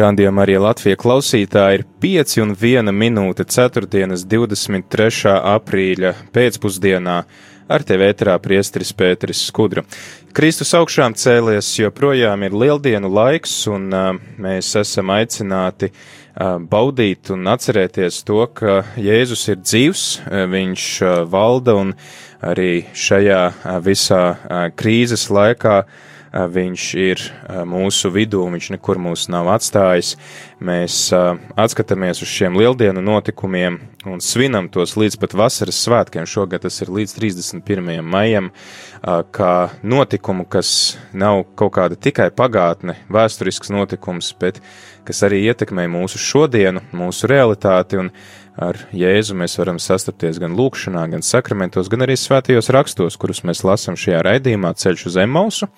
Rādījumā arī Latvijas klausītāji ir 5 un 1 minūte 4. 23. aprīļa pēcpusdienā ar tevi ēterā priesteris Pēteris Skudra. Kristus augšām cēlies, joprojām ir lieldienu laiks, un uh, mēs esam aicināti uh, baudīt un atcerēties to, ka Jēzus ir dzīvs, viņš uh, valda un arī šajā uh, visā uh, krīzes laikā uh, viņš ir mūsu vidū, viņš nekur mūs nav atstājis. Mēs atskatāmies uz šiem lieldienu notikumiem un svinam tos līdz pat vasaras svētkiem. Šogad tas ir līdz 31. maijam, kā notikumu, kas nav kaut kāda tikai pagātne, vēsturisks notikums, bet kas arī ietekmē mūsu šodienu, mūsu realitāti un ar Jēzu mēs varam sastapties gan lūkšanā, gan sakramentos, gan arī svētajos rakstos, kurus mēs lasām šajā raidījumā Ceļš uz Emausu.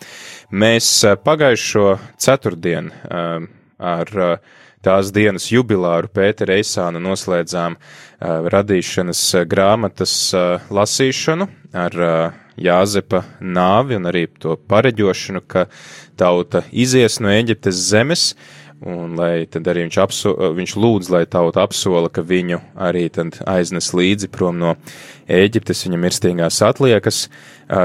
Mēs pagājušo ceturtdienu ar tās dienas jubilāru Pētera Eisāna noslēdzām radīšanas grāmatas lasīšanu ar Jāzepa nāvi un arī to pareģošanu, ka tauta izies no Eģiptes zemes, Un lai tad arī viņš, apso, viņš lūdz, lai tauta apsola, ka viņu arī aiznes līdzi prom no Ēģiptes, viņa mirstīgās atliekas.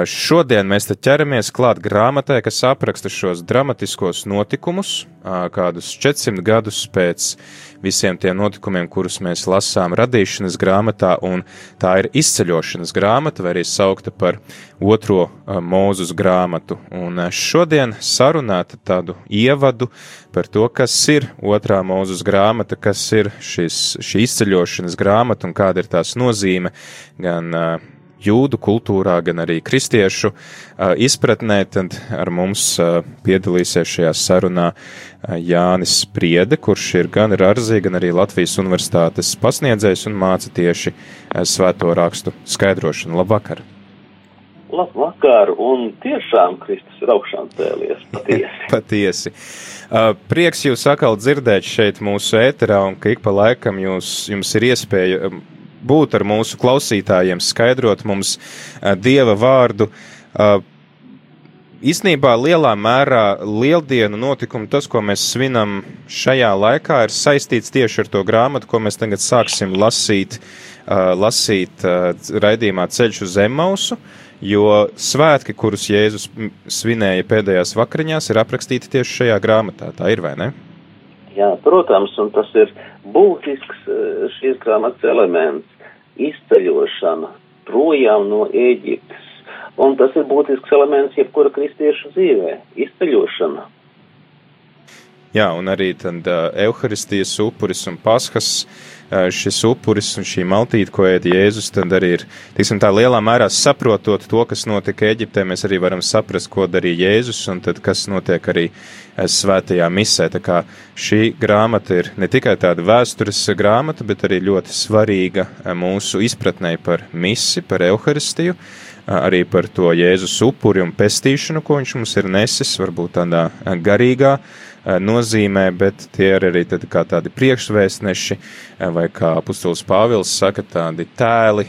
Šodien mēs tad ķeramies klāt grāmatai, kas apraksta šos dramatiskos notikumus, kādus 400 gadus pēc visiem tiem notikumiem, kurus mēs lasām radīšanas grāmatā, un tā ir izceļošanas grāmata, vai arī saukta par otro mūzus grāmatu. Un šodien sarunāt tādu ievadu par to, kas ir otrā mūzus grāmata, kas ir šis, šī izceļošanas grāmata un kāda ir tās nozīme gan uh, jūdu kultūrā, gan arī kristiešu uh, izpratnē, tad ar mums uh, piedalīsies šajā sarunā uh, Jānis Priede, kurš ir gan Rarzī, gan arī Latvijas universitātes pasniedzējs un māca tieši svēto rakstu skaidrošanu. Labvakar! Labvakar, un tiešām Kristus ir augšām cēlies, patiesi. patiesi. Prieks jūs atkal dzirdēt šeit mūsu ēterā, un ka ik pa laikam jūs, jums ir iespēja būt ar mūsu klausītājiem, skaidrot mums uh, Dieva vārdu. Uh, Īsnībā lielā mērā lieldienu notikumu, tas, ko mēs svinam šajā laikā, ir saistīts tieši ar to grāmatu, ko mēs tagad sāksim lasīt, uh, lasīt raidījumā Ceļš uz Emausu, jo svētki, kurus Jēzus svinēja pēdējās vakariņās, ir aprakstīti tieši šajā grāmatā. Tā ir vai ne? Jā, protams, un tas ir būtisks šīs grāmatas elements izceļošana projām no Ēģiptes. Un tas ir būtisks elements jebkura kristiešu dzīvē - izceļošana. Jā, un arī tad uh, Euharistijas upuris un Paskas uh, šis upuris un šī maltīte, ko ēd Jēzus, tad arī ir, tiksim tā, lielā mērā saprotot to, kas notika Eģiptē, mēs arī varam saprast, ko darīja Jēzus un tad, kas notiek arī svētajā misē. Tā kā šī grāmata ir ne tikai tāda vēstures grāmata, bet arī ļoti svarīga mūsu izpratnē par misi, par Euharistiju, arī par to Jēzus upuri un pestīšanu, ko viņš mums ir nesis, varbūt tādā garīgā nozīmē, bet tie ir arī tādi priekšvēstneši, vai kā apustulis Pāvils saka, tādi tēli,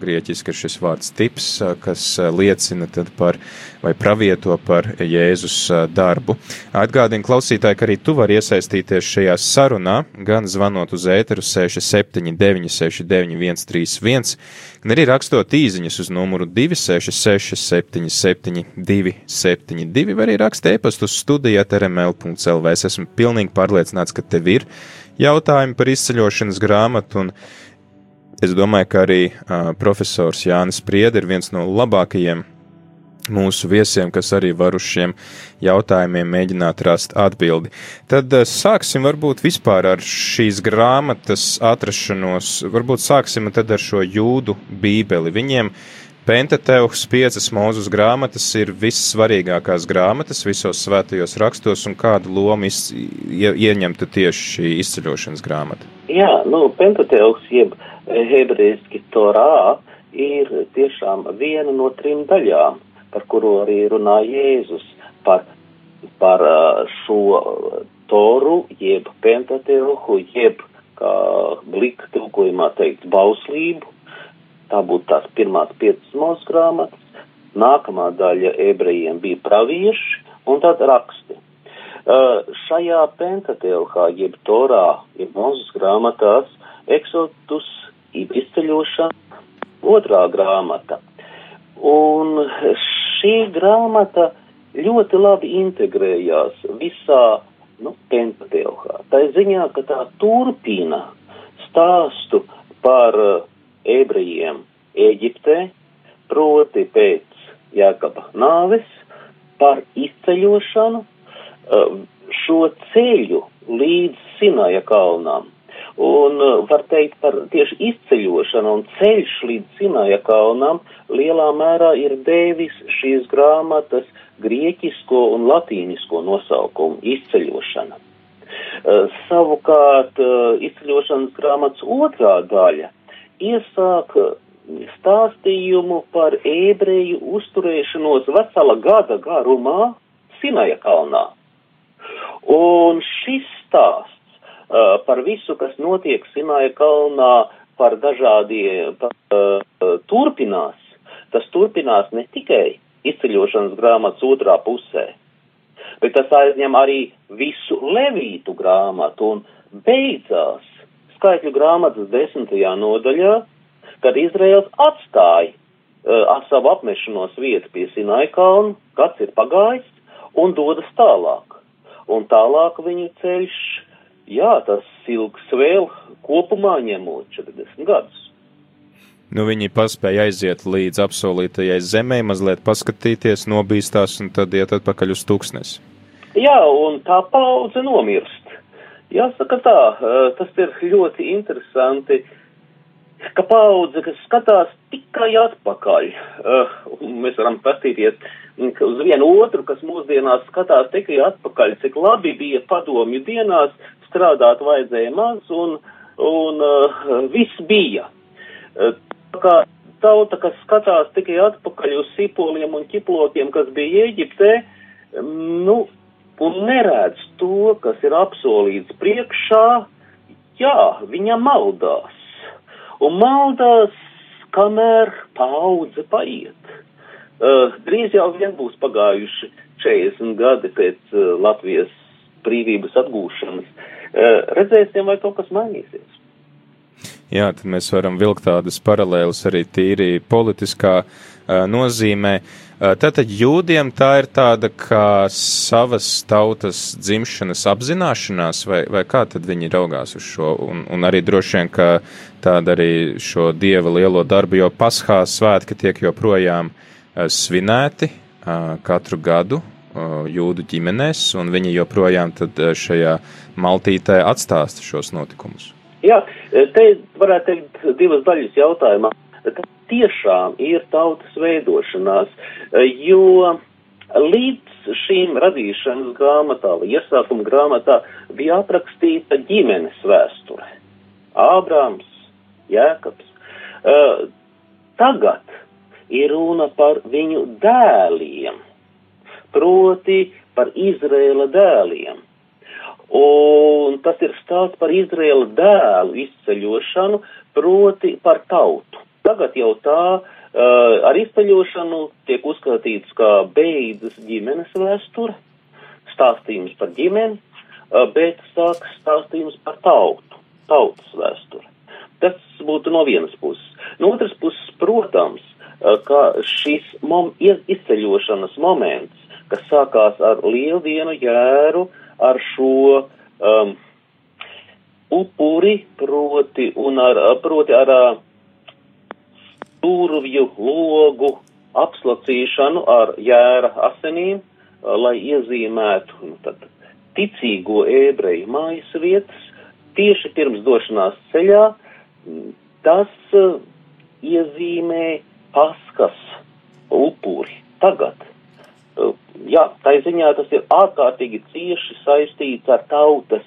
grieķiski ir šis vārds tips, kas liecina par vai pravieto par Jēzus darbu. Atgādinu klausītāji, ka arī tu vari iesaistīties šajā sarunā, gan zvanot uz ēteru 679 69 131, gan arī rakstot īziņas uz numuru 266 77 272, vai arī rakstīt e-pastu uz studijāt rml.lv. Es esmu pilnīgi pārliecināts, ka tev ir jautājumi par izceļošanas grāmatu, un es domāju, ka arī uh, profesors Jānis Priede ir viens no labākajiem mūsu viesiem, kas arī var uz šiem jautājumiem mēģināt rast atbildi. Tad uh, sāksim varbūt vispār ar šīs grāmatas atrašanos, varbūt sāksim tad ar šo jūdu bībeli. Viņiem Pentateuhs piecas mūzus grāmatas ir vissvarīgākās grāmatas visos svētajos rakstos, un kādu lomu iz, ie, ieņemtu tieši šī izceļošanas grāmata? Jā, nu, Pentateuhs jeb hebreiski Torā ir tiešām viena no trim daļām, par kuru arī runā Jēzus, par, par šo Toru, jeb Pentateuhu, jeb, kā blika tulkojumā teikt, bauslību, Tā būtu tās pirmās piecas mūsu grāmatas. Nākamā daļa ebrejiem bija pravieši un tad raksti. Uh, šajā pentateuhā, jeb torā, jeb mūzes grāmatās, eksotus, izceļošana, otrā grāmata. Un šī grāmata ļoti labi integrējās visā nu, pentateuhā. Tā ziņā, ka tā turpina stāstu par uh, ebrejiem Ēģiptē, proti pēc Jākaba nāves, par izceļošanu uh, šo ceļu līdz Sinaja kalnām. Un uh, var teikt par tieši izceļošanu un ceļš līdz Sinaja kalnām lielā mērā ir devis šīs grāmatas grieķisko un latīnisko nosaukumu izceļošana. Uh, savukārt izceļošanas grāmatas otrā daļa iesāk stāstījumu par ebreju uzturēšanos vesela gada garumā Sinaja kalnā. Un šis stāsts uh, par visu, kas notiek Sinaja kalnā, par dažādiem, uh, turpinās. Tas turpinās ne tikai izceļošanas grāmatas otrā pusē, bet tas aizņem arī visu levītu grāmatu un beidzās skaitļu grāmatas desmitajā nodaļā, kad Izraels atstāja uh, savu apmešanos vietu pie Sinai kalnu, gads ir pagājis, un dodas tālāk. Un tālāk viņu ceļš, jā, tas ilgs vēl kopumā ņemot 40 gadus. Nu, viņi paspēja aiziet līdz apsolītajai zemē, mazliet paskatīties, nobīstās un tad iet atpakaļ uz tūkstnesi. Jā, un tā paudze nomirst. Jāsaka tā, tas ir ļoti interesanti, ka paudze, kas skatās tikai atpakaļ, un mēs varam pastīties uz vienu otru, kas mūsdienās skatās tikai atpakaļ, cik labi bija padomju dienās, strādāt vajadzēja maz, un, un viss bija. Tā kā tauta, kas skatās tikai atpakaļ uz sipoliem un ķiplokiem, kas bija Ēģiptē, nu, un neredz to, kas ir apsolīts priekšā, jā, viņa maldās. Un maldās, kamēr paudze paiet. Uh, drīz jau vien būs pagājuši 40 gadi pēc uh, Latvijas brīvības atgūšanas. Uh, redzēsim, vai kaut kas mainīsies. Jā, tad mēs varam vilkt tādas paralēlas arī tīri politiskā uh, nozīmē. Uh, tātad jūdiem tā ir tāda kā savas tautas dzimšanas apzināšanās, vai, vai kā tad viņi raugās uz šo, un, un arī droši vien, ka tāda arī šo dieva lielo darbu, jo paskā svētki tiek joprojām svinēti katru gadu jūdu ģimenēs, un viņi joprojām tad šajā maltītē atstāsta šos notikumus. Jā, te varētu teikt divas daļas jautājumā. Tas tiešām ir tautas veidošanās, jo līdz šīm radīšanas grāmatā vai iesākuma grāmatā bija aprakstīta ģimenes vēsture. Ābrāms, Jēkabs. Uh, tagad ir runa par viņu dēliem, proti par Izrēla dēliem. Un tas ir stāsts par Izraela dēlu izceļošanu, proti par tautu. Tagad jau tā uh, ar izceļošanu tiek uzskatīts kā beidzas ģimenes vēsture, stāstījums par ģimeni, uh, bet sāks stāstījums par tautu, tautas vēsture. Tas būtu no vienas puses. No otras puses, protams, uh, ka šis mom, izceļošanas moments, kas sākās ar lieldienu jēru, uh, ar šo um, upuri, proti, un ar, proti ar uh, durvju logu apslacīšanu ar jēra asinīm, uh, lai iezīmētu nu, tad, ticīgo ebreju mājas vietas, tieši pirms došanās ceļā, tas uh, iezīmē paskas upuri tagad. Uh, jā, tā ziņā tas ir ārkārtīgi cieši saistīts ar tautas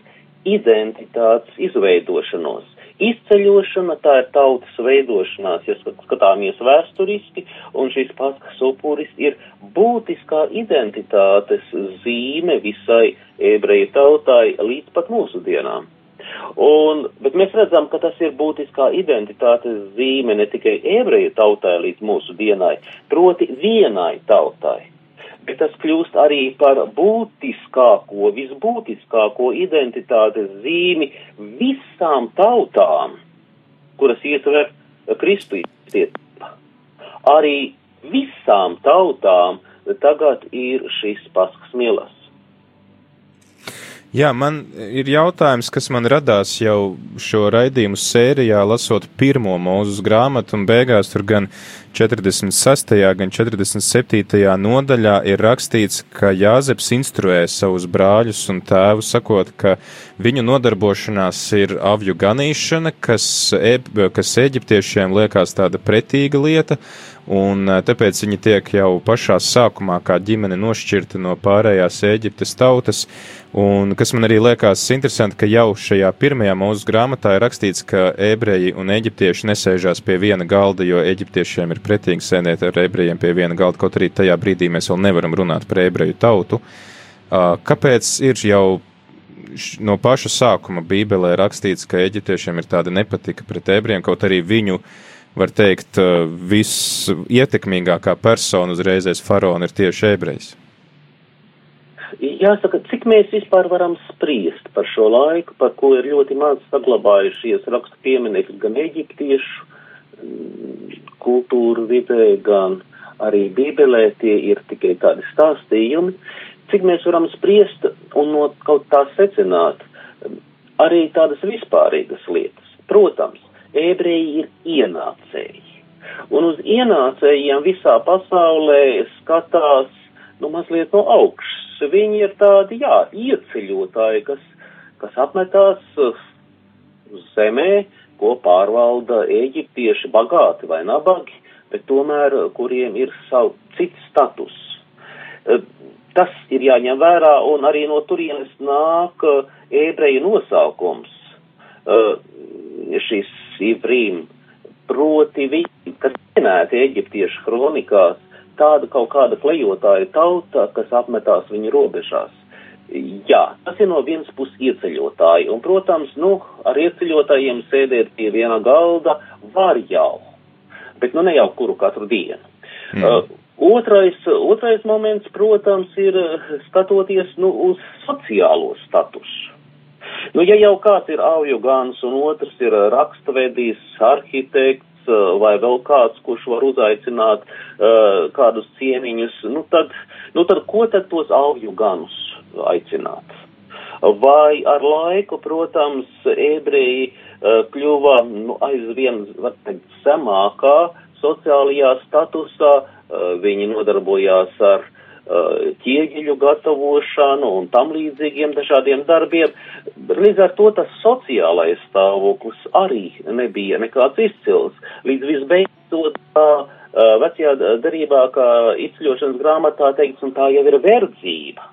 identitātes izveidošanos. Izceļošana tā ir tautas veidošanās, ja skatāmies vēsturiski, un šis paskas upuris ir būtiskā identitātes zīme visai ebreju tautai līdz pat mūsu dienām. Un, bet mēs redzam, ka tas ir būtiskā identitātes zīme ne tikai ebreju tautai līdz mūsu dienai, proti vienai tautai bet tas kļūst arī par būtiskāko, visbūtiskāko identitātes zīmi visām tautām, kuras ietver kristietībā. Arī visām tautām tagad ir šis paskas mielas. Jā, man ir jautājums, kas man radās jau šo raidījumu sērijā, lasot pirmo mūzus grāmatu, un beigās tur gan 46. gan 47. nodaļā ir rakstīts, ka Jāzeps instruē savus brāļus un tēvu, sakot, ka viņu nodarbošanās ir avju ganīšana, kas, e, kas eģiptiešiem liekas tāda pretīga lieta, un e, tāpēc viņi tiek jau pašā sākumā kā ģimene nošķirta no pārējās Eģiptes tautas. Un kas man arī liekas interesanti, ka jau šajā pirmajā mūsu grāmatā ir rakstīts, ka ebreji un eģiptieši nesēžās pie viena galda, jo eģiptiešiem ir pretīgi sēdēt ar ebrejiem pie viena galda, kaut arī tajā brīdī mēs vēl nevaram runāt par ebreju tautu. Kāpēc ir jau no paša sākuma Bībelē rakstīts, ka eģiptiešiem ir tāda nepatika pret ebrejiem, kaut arī viņu, var teikt, visietekmīgākā persona uzreizēs faraona ir tieši ebrejs? Jāsaka, cik mēs vispār varam spriest par šo laiku, par ko ir ļoti maz saglabājušies rakstu pieminekļi gan eģiptiešu mm, kultūru vidē, gan arī bībelē, tie ir tikai tādi stāstījumi. Cik mēs varam spriest un no kaut tā secināt arī tādas vispārīgas lietas. Protams, ebreji ir ienācēji. Un uz ienācējiem visā pasaulē skatās, nu, mazliet no augšas viņi ir tādi, jā, ieceļotāji, kas, kas apmetās uh, zemē, ko pārvalda eģiptieši bagāti vai nabagi, bet tomēr uh, kuriem ir savu cits status. Uh, tas ir jāņem vērā, un arī no turienes nāk ebreju nosaukums, šis Ivrīm, proti viņi, kas minēti eģiptiešu kronikās, tāda kaut kāda klejotāja tauta, kas apmetās viņu robežās. Jā, tas ir no vienas puses ieceļotāji, un, protams, nu, ar ieceļotājiem sēdēt pie viena galda var jau, bet nu ne jau kuru katru dienu. Mm. Uh, otrais, otrais moments, protams, ir skatoties, nu, uz sociālo statusu. Nu, ja jau kāds ir auju gans un otrs ir rakstvedīs, arhitekts, Eh, vai vēl kāds, kurš var uzaicināt uh, kādus ciemiņus, nu tad, nu tad ko tad tos augļu ganus aicināt? Vai ar laiku, protams, ebreji uh, kļuva nu, aizvien, var teikt, zemākā sociālajā statusā, uh, viņi nodarbojās ar Uh, ķieģeļu gatavošanu un tam līdzīgiem dažādiem darbiem. Līdz ar to tas sociālais stāvoklis arī nebija nekāds izcils. Līdz visbeidzot, vecajā darībā, kā izceļošanas grāmatā teikts, un tā jau ir verdzība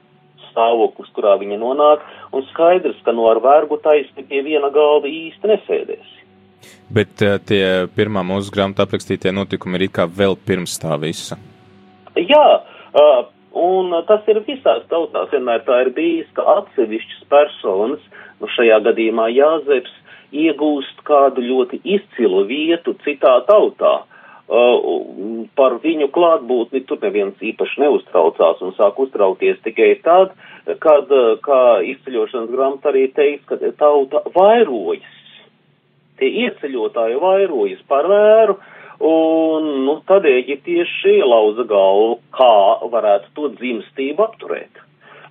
stāvoklis, kurā viņa nonāk, un skaidrs, ka no ar vergu taisni pie viena galda īsti nesēdēs. Bet tie pirmā mūsu grāmatā aprakstītie notikumi ir it kā vēl pirms tā visa. Jā, uh, Un uh, tas ir visās tautās, vienmēr tā ir bijis, ka atsevišķas personas, nu šajā gadījumā Jāzeps, iegūst kādu ļoti izcilu vietu citā tautā. Uh, par viņu klātbūtni tur neviens īpaši neuztraucās un sāk uztraukties tikai tad, kad, uh, kā izceļošanas grāmata arī teiks, ka tauta vairojas. Tie ieceļotāji vairojas par vēru, uh, Un, nu, tad eģiptieši lauza galvu, kā varētu to dzimstību apturēt.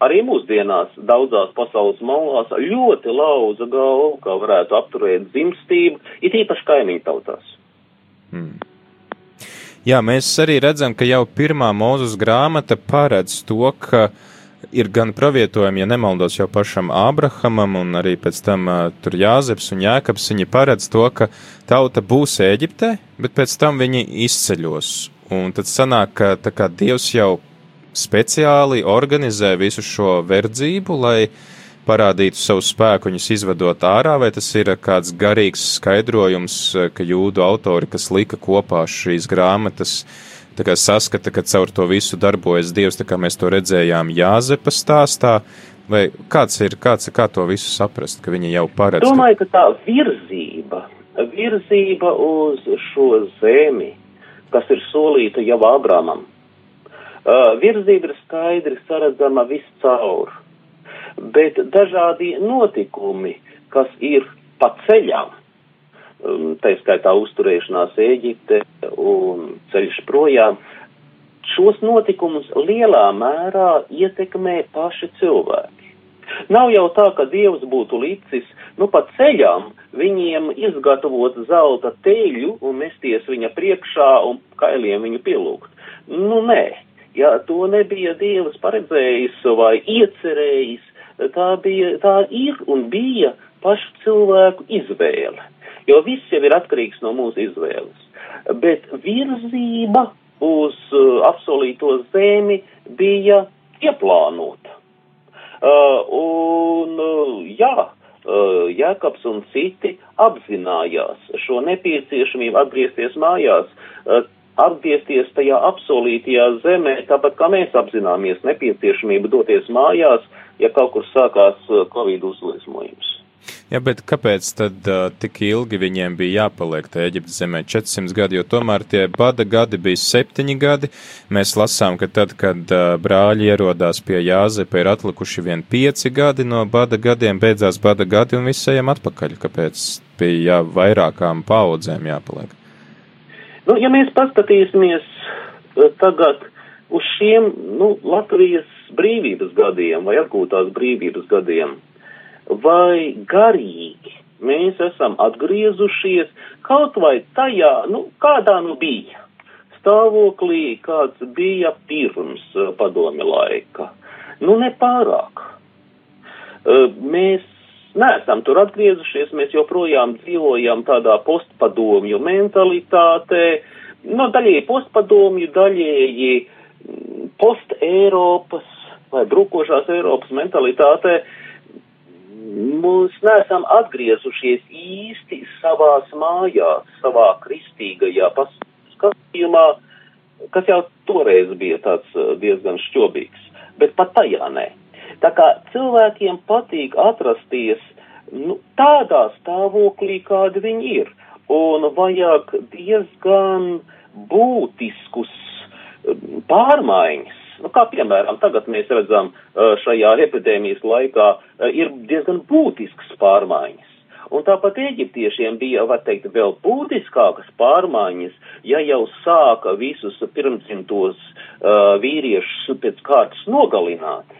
Arī mūsdienās daudzās pasaules malās ļoti lauza galvu, kā varētu apturēt dzimstību, it īpaši kaimiņu tautās. Hmm. Jā, mēs arī redzam, ka jau pirmā mūzes grāmata paredz to, ka ir gan pravietojumi, ja nemaldos jau pašam Ābrahamam, un arī pēc tam uh, tur Jāzeps un Jēkabs, viņi paredz to, ka tauta būs Ēģiptē, bet pēc tam viņi izceļos. Un tad sanāk, ka kā Dievs jau speciāli organizē visu šo verdzību, lai parādītu savu spēku viņus izvedot ārā, vai tas ir kāds garīgs skaidrojums, ka jūdu autori, kas lika kopā šīs grāmatas, kā saskata, ka caur to visu darbojas Dievs, kā mēs to redzējām Jāzepa stāstā, vai kāds ir, kāds, kā to visu saprast, ka viņi jau paredz? Domāju, ka tā virzība, virzība uz šo zemi, kas ir solīta jau Ābramam, Uh, virzība ir skaidri saredzama viscaur, bet dažādi notikumi, kas ir pa ceļām, tā skaitā uzturēšanās Ēģipte un ceļš projām, šos notikumus lielā mērā ietekmē paši cilvēki. Nav jau tā, ka Dievs būtu licis, nu pa ceļām viņiem izgatavot zelta teļu un mesties viņa priekšā un kailiem viņu pielūgt. Nu nē, ja to nebija Dievs paredzējis vai iecerējis, tā, bija, tā ir un bija pašu cilvēku izvēle. Jo viss jau ir atkarīgs no mūsu izvēles. Bet virzība uz uh, apsolīto zemi bija ieplānota. Uh, un, uh, jā, uh, Jēkabs un citi apzinājās šo nepieciešamību atgriezties mājās. Uh, atgriezties tajā apsolītajā zemē, tāpat kā mēs apzināmies nepieciešamību doties mājās, ja kaut kur sākās uh, Covid uzliesmojums. Jā, bet kāpēc tad uh, tik ilgi viņiem bija jāpaliek tajā Eģiptes zemē 400 gadi, jo tomēr tie bada gadi bija septiņi gadi. Mēs lasām, ka tad, kad uh, brāļi ierodās pie Jāzepa, ir atlikuši vien pieci gadi no bada gadiem, beidzās bada gadi un visi ejam atpakaļ. Kāpēc bija jā, vairākām paudzēm jāpaliek? Nu, ja mēs paskatīsimies tagad uz šiem nu, Latvijas brīvības gadiem vai atgūtās brīvības gadiem, vai garīgi mēs esam atgriezušies kaut vai tajā, nu, kādā nu bija stāvoklī, kāds bija pirms eh, padomi laika. Nu, nepārāk. Eh, mēs neesam tur atgriezušies, mēs joprojām dzīvojam tādā postpadomju mentalitātē, no daļēji postpadomju, daļēji mm, post-Eiropas vai brukošās Eiropas mentalitātē. Mēs neesam atgriezušies īsti savās mājās, savā kristīgajā paskatījumā, kas jau toreiz bija tāds eh, diezgan šķobīgs, bet pat tajā nē. Tā kā cilvēkiem patīk atrasties nu, tādā stāvoklī, kāda viņi ir, un vajag diezgan būtiskus um, pārmaiņas. Nu, kā piemēram, tagad mēs redzam šajā epidēmijas laikā ir diezgan būtiskas pārmaiņas. Un tāpat eģiptiešiem bija, var teikt, vēl būtiskākas pārmaiņas, ja jau sāka visus pirmsimtos uh, vīriešus pēc kārtas nogalināt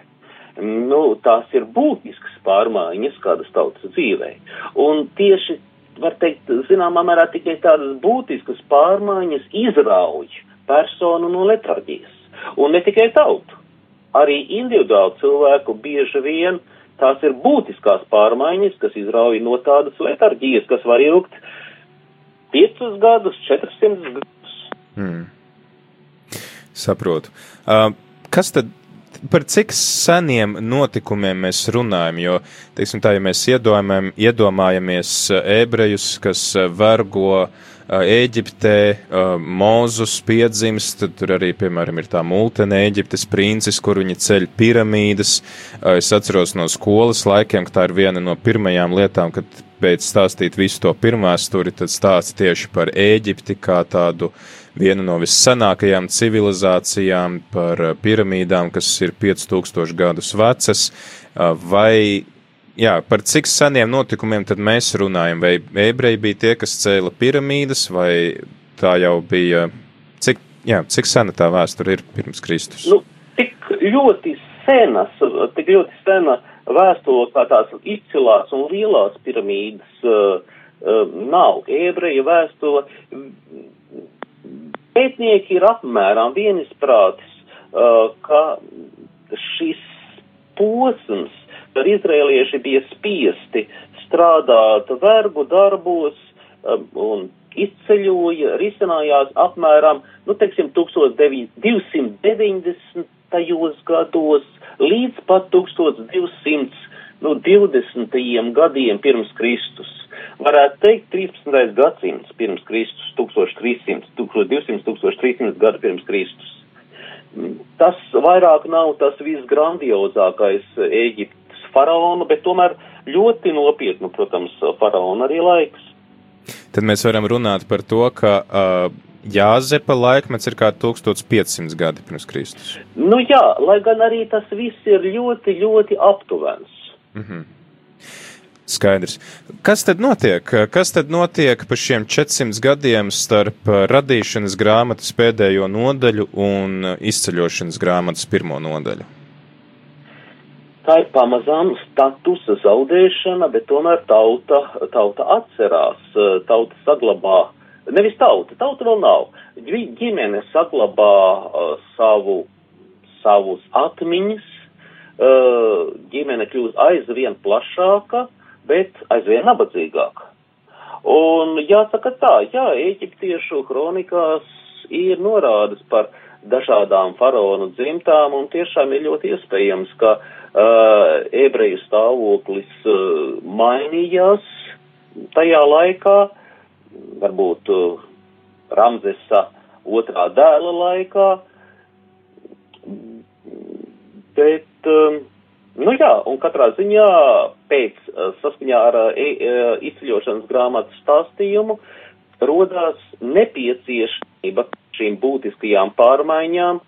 nu, tās ir būtiskas pārmaiņas kādas tautas dzīvē. Un tieši, var teikt, zināmā mērā tikai tādas būtiskas pārmaiņas izrauj personu no letarģijas. Un ne tikai tautu, arī individuālu cilvēku bieži vien tās ir būtiskās pārmaiņas, kas izrauj no tādas letarģijas, kas var ilgt 5 gadus, 400 gadus. Hmm. Saprotu. Uh, kas tad par cik seniem notikumiem mēs runājam, jo, teiksim tā, ja mēs iedomājam, iedomājamies ebrejus, kas vergo Ēģiptē, eh, Mūzus piedzimst, tad tur arī, piemēram, ir tā multene Ēģiptes princis, kur viņi ceļ piramīdas. Es atceros no skolas laikiem, ka tā ir viena no pirmajām lietām, kad pēc stāstīt visu to pirmāsturi, tad stāsta tieši par Ēģipti kā tādu viena no vissenākajām civilizācijām, par eh, piramīdām, kas ir 5000 gadus vecas, eh, vai jā, par cik seniem notikumiem tad mēs runājam, vai ebreji bija tie, kas cēla piramīdas, vai tā jau bija, cik, jā, cik sena tā vēsture ir pirms Kristus? Nu, tik ļoti senas, tik ļoti sena vēstule, kā tās izcilās un lielās piramīdas uh, uh, nav. Ebreja vēstule Pētnieki ir apmēram vienisprātis, uh, ka šis posms, kad izrēlieši bija spiesti strādāt vergu darbos um, un izceļoja, risinājās apmēram, nu, teiksim, 1290. gados līdz pat 1200 nu, 20. gadiem pirms Kristus. Varētu teikt, 13. gadsimts pirms Kristus, 1300, 1200, 1300 gadu pirms Kristus. Tas vairāk nav tas visgrandiozākais Ēģiptes faraona, bet tomēr ļoti nopietnu, protams, faraona arī laiks. Tad mēs varam runāt par to, ka uh, Jāzepa laikmets ir kā 1500 gadi pirms Kristus. Nu jā, lai gan arī tas viss ir ļoti, ļoti aptuvens. Mm -hmm. Skaidrs. Kas tad notiek? Kas tad notiek pa šiem 400 gadiem starp radīšanas grāmatas pēdējo nodaļu un izceļošanas grāmatas pirmo nodaļu? Tā ir pamazām statusa zaudēšana, bet tomēr tauta, tauta atcerās, tauta saglabā, nevis tauta, tauta vēl nav, ģimene saglabā savu, savus atmiņas, ģimene kļūst aizvien plašāka, bet aizvien nabadzīgāka. Un jāsaka tā, jā, eģiptiešu kronikās ir norādes par dažādām faraonu dzimtām, un tiešām ir ļoti iespējams, ka uh, ebreju stāvoklis uh, mainījās tajā laikā, varbūt uh, Ramzesa otrā dēla laikā, bet Nu jā, un katrā ziņā pēc saskaņā ar e, e, izceļošanas grāmatas stāstījumu rodās nepieciešamība šīm būtiskajām pārmaiņām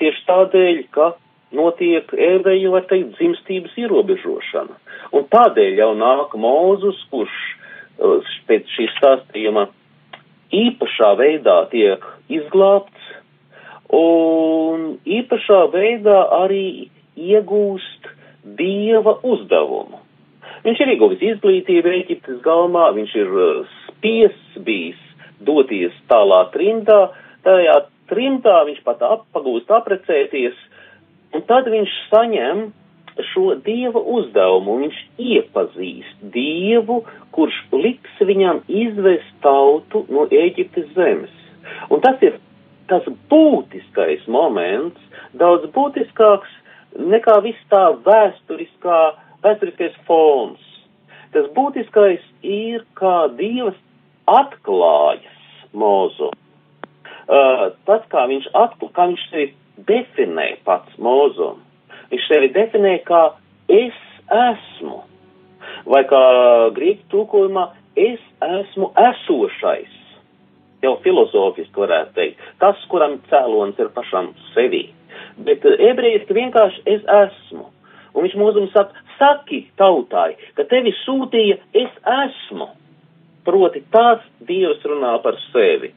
tieši tādēļ, ka notiek ebreju, var teikt, dzimstības ierobežošana. Un tādēļ jau nāk Mūzus, kurš uh, pēc šī stāstījuma īpašā veidā tiek izglābts, un īpašā veidā arī iegūst dieva uzdevumu. Viņš ir ieguvis izglītību Eģiptes galmā, viņš ir uh, spiests bijis doties tālā trimdā, tajā trimdā viņš pat ap, pagūst aprecēties, un tad viņš saņem šo dieva uzdevumu, viņš iepazīst dievu, kurš liks viņam izvest tautu no Eģiptes zemes. Un tas ir tas būtiskais moments, daudz būtiskāks nekā viss tā vēsturiskā, vēsturiskais fons. Tas būtiskais ir, kā Dievs atklājas mūzu. Uh, tas, kā viņš atklāja, kā viņš sevi definē pats mūzu. Viņš sevi definē kā es esmu. Vai kā grieķu tūkojumā, es esmu esošais. Jau filozofiski varētu teikt. Tas, kuram cēlons ir pašam sevī bet ebrejiski vienkārši es esmu. Un viņš mūzum saka, saki tautai, ka tevi sūtīja es esmu. Proti tās Dievs runā par sevi.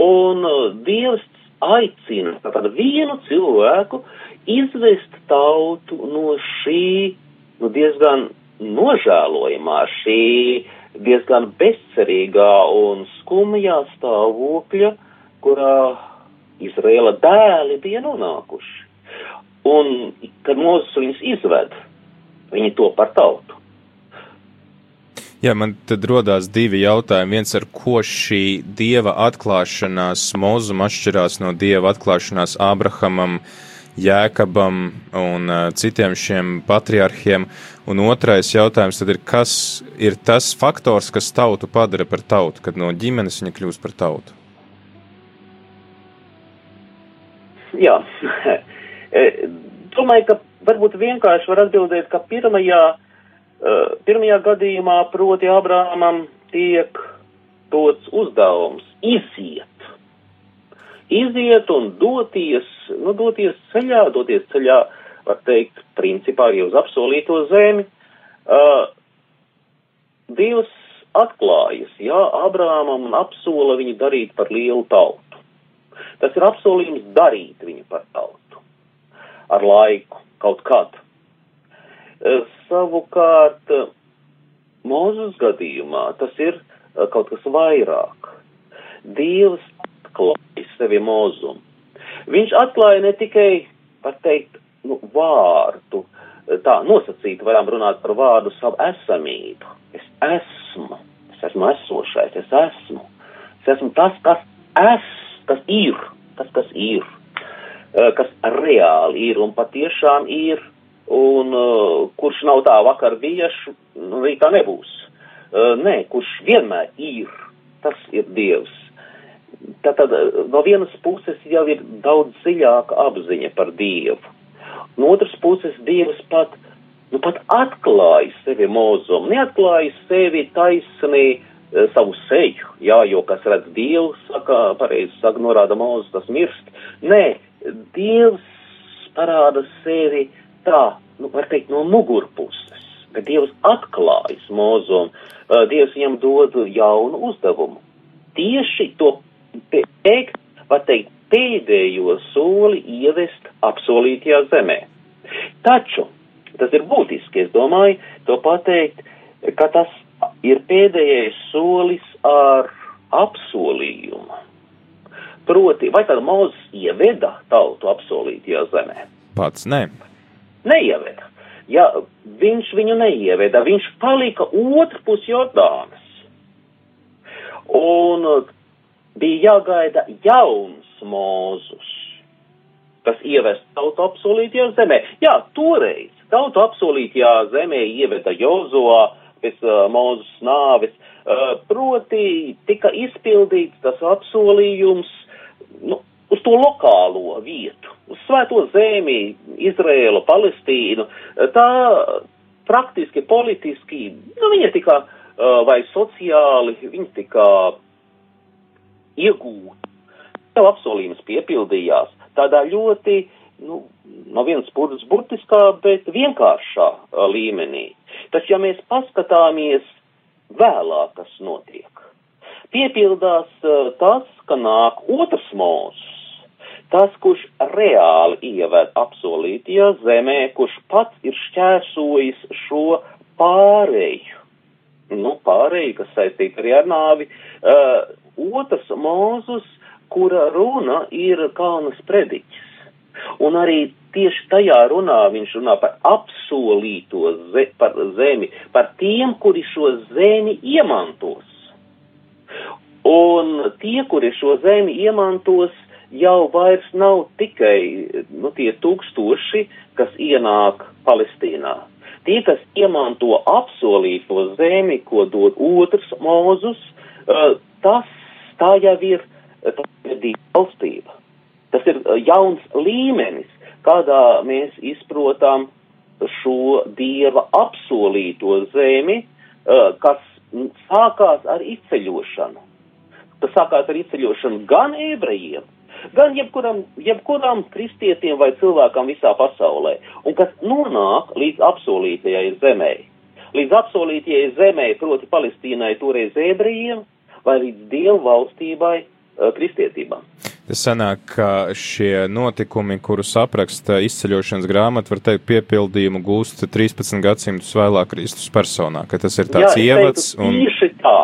Un uh, Dievs aicina tātad vienu cilvēku izvest tautu no šī, nu diezgan nožēlojamā, šī diezgan bezcerīgā un skumjā stāvokļa, kurā Izraela dēli bija nonākuši. Un, kad Mozus viņus izved, viņi to par tautu. Jā, man tad rodās divi jautājumi. Viens, ar ko šī dieva atklāšanās Mozum atšķirās no dieva atklāšanās Ābrahamam, Jēkabam un uh, citiem šiem patriarchiem. Un otrais jautājums tad ir, kas ir tas faktors, kas tautu padara par tautu, kad no ģimenes viņa kļūst par tautu? Jā, e, domāju, ka varbūt vienkārši var atbildēt, ka pirmajā, pirmajā gadījumā, proti Abrāmam, tiek dots uzdevums iziet. Iziet un doties, nu, doties ceļā, doties ceļā, var teikt, principā arī uz apsolīto zemi. Uh, Dievs atklājas, jā, Abrāmam un apsola viņu darīt par lielu tautu. Tas ir apsolījums darīt viņu par tautu. Ar laiku, kaut kad. E, savukārt, Mūzus gadījumā tas ir e, kaut kas vairāk. Dievs atklāja sevi mūzumu. Viņš atklāja ne tikai, var teikt, nu, vārdu, tā nosacīt varam runāt par vārdu savu esamību. Es esmu, es esmu esošais, es esmu. Es esmu tas, kas es, kas ir, tas, kas ir, kas reāli ir un patiešām ir, un kurš nav tā vakar biešu, nu, rītā nebūs. Nē, kurš vienmēr ir, tas ir Dievs. Tātad no vienas puses jau ir daudz dziļāka apziņa par Dievu. No otras puses Dievs pat, nu pat atklāja sevi mūzumu, neatklāja sevi taisnī e, savu seju, jā, jo kas redz Dievu, saka, pareizi saka, norāda mūzus, tas mirst. Nē, Dievs parāda sevi tā, nu, var teikt, no mugurpuses, bet Dievs atklājas mūzumu, e, Dievs viņam dod jaunu uzdevumu. Tieši to teikt, var teikt, pēdējo soli ievest apsolītajā zemē. Taču tas ir būtiski, es domāju, to pateikt, ka tas ir pēdējais solis ar apsolījumu. Proti, vai tad Mozus ieveda tautu apsolītajā zemē? Pats ne. Neieveda. Ja viņš viņu neieveda, viņš palika otrpus Jordānas. Un bija jāgaida jauns mūzus, kas ievest tautu apsolītajā zemē. Jā, toreiz tautu apsolītajā zemē ieveda Jozoā pēc uh, mūzus nāves, uh, proti tika izpildīts tas apsolījums nu, uz to lokālo vietu, svēto zemi, Izrēlu, Palestīnu. Tā praktiski, politiski, nu, viņa tika vai sociāli, viņa tika iegūt. Tev apsolījums piepildījās tādā ļoti, nu, no vienas puses burtiskā, bet vienkāršā līmenī. Taču, ja mēs paskatāmies vēlāk, kas notiek, piepildās tas, ka nāk otrs mūzis, tas, kurš reāli ieved apsolītajā zemē, kurš pats ir šķērsojis šo pārēju, nu, pārēju, kas saistīta arī ar nāvi, uh, otrs mūzus, kura runa ir Kalnas prediķis. Un arī tieši tajā runā viņš runā par apsolīto ze, par zemi, par tiem, kuri šo zemi iemantos. Un tie, kuri šo zemi iemantos, jau vairs nav tikai nu, tie tūkstoši, kas ienāk Palestīnā. Tie, kas iemanto apsolīto zemi, ko dod otrs mūzus, tas tā jau ir, ir valstība. Tas ir jauns līmenis, kādā mēs izprotam šo dieva apsolīto zemi, kas sākās ar izceļošanu. Tas sākās ar izceļošanu gan ebrejiem, gan jebkuram, jebkuram kristietim vai cilvēkam visā pasaulē, un kas nonāk līdz apsolītajai zemē. Līdz apsolītajai zemē, proti Palestīnai toreiz ebrejiem, vai līdz Dievu valstībai, kristietībā. Tas sanāk, ka šie notikumi, kurus apraksta izceļošanas grāmata, var teikt, piepildījumu gūst 13 gadsimtus vēlāk Kristus personā, ka tas ir tāds Jā, ievads. Un... Tieši tā,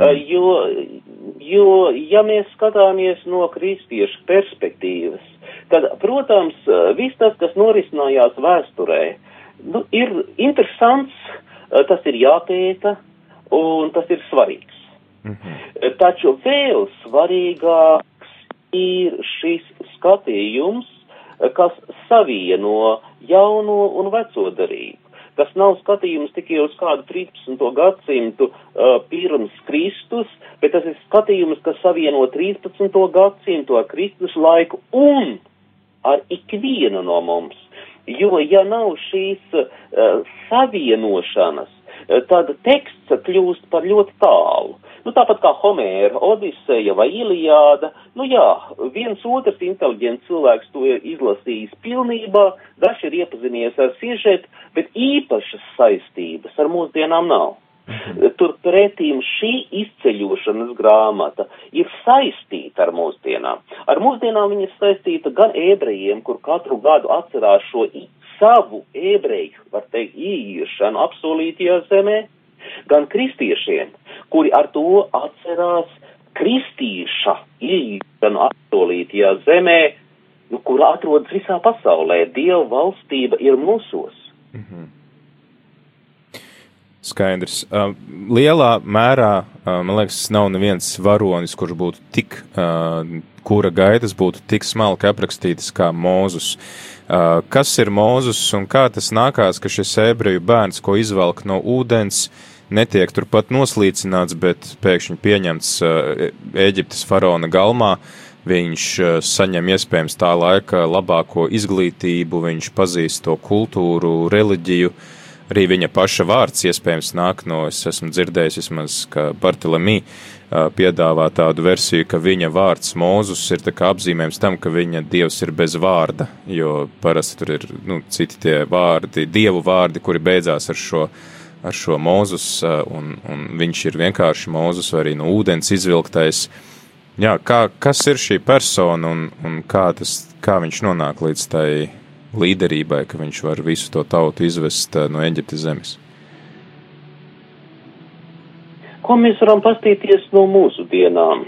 mm. jo, jo, ja mēs skatāmies no kristiešu perspektīvas, tad, protams, viss tas, kas norisinājās vēsturē, nu, ir interesants, tas ir jāpēta un tas ir svarīgs. Mhm. Taču vēl svarīgāks ir šis skatījums, kas savieno jauno un veco darību. Tas nav skatījums tikai uz kādu 13. gadsimtu uh, pirms Kristus, bet tas ir skatījums, kas savieno 13. gadsimtu ar Kristus laiku un ar ikvienu no mums. Jo, ja nav šīs uh, savienošanas, uh, tad teksts kļūst par ļoti tālu. Nu, tāpat kā Homēra, Odiseja vai Ilijāda, nu jā, viens otrs inteliģents cilvēks to ir izlasījis pilnībā, dažs ir iepazinies ar sižetu, bet īpašas saistības ar mūsdienām nav. Mhm. Turpretīm šī izceļošanas grāmata ir saistīta ar mūsdienām. Ar mūsdienām viņa ir saistīta gan ebrejiem, kur katru gadu atcerās šo savu ebreju, var teikt, īiešanu apsolītajā zemē, gan kristiešiem, kuri ar to atcerās kristīša ieiešanu apsolītajā zemē, nu, kur atrodas visā pasaulē. Dieva valstība ir mūsos. Mm -hmm. Skaidrs. Uh, lielā mērā, uh, man liekas, nav neviens varonis, kurš būtu tik, uh, kura gaitas būtu tik smalki aprakstītas kā Mūzus. Uh, kas ir Mūzus un kā tas nākās, ka šis ebreju bērns, ko izvelk no ūdens, netiek turpat noslīcināts, bet pēkšņi pieņemts Eģiptes faraona galmā, Viņš eh, saņem iespējams tā laika labāko izglītību, viņš pazīst to kultūru, reliģiju. Arī viņa paša vārds iespējams nāk no, es esmu dzirdējis vismaz, ka Bartelemī eh, piedāvā tādu versiju, ka viņa vārds Mūzus ir apzīmējums tam, ka viņa dievs ir bez vārda, jo parasti tur ir, nu, citi tie vārdi, dievu vārdi, kuri beidzās ar šo, ar šo Mūzus, eh, un, un viņš ir vienkārši Mūzus vai arī no ūdens izvilktais. Uh, Jā, kā, kas ir šī persona un, un kā, tas, kā viņš nonāk līdz tai līderībai, ka viņš var visu to tautu izvest eh, no Eģiptes zemes? Ko mēs varam pastīties no mūsu dienām?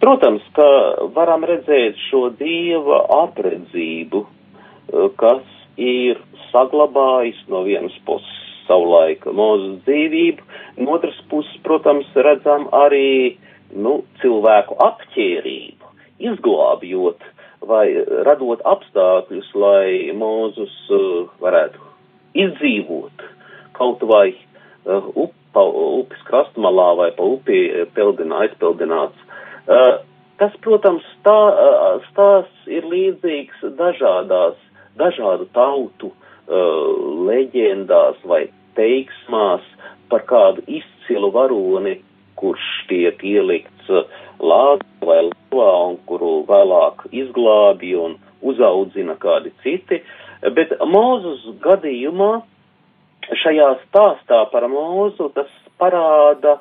Protams, ka varam redzēt šo dieva apredzību, eh, kas ir saglabājis no vienas puses savu laiku mūsu dzīvību, no otras puses, protams, redzam arī nu, cilvēku apķērību, izglābjot vai radot apstākļus, lai Mūzus uh, varētu izdzīvot kaut vai uh, up, pa upes krastmalā vai pa upi peldinā, aizpeldināts. Uh, tas, protams, tā, stāsts ir līdzīgs dažādās, dažādu tautu leģendās vai teiksmās par kādu izcilu varoni, kurš tiek ielikts uh, lāgā vai lavā un kuru vēlāk izglābi un uzaudzina kādi citi. Bet Mūzus gadījumā šajā stāstā par mūzu tas parāda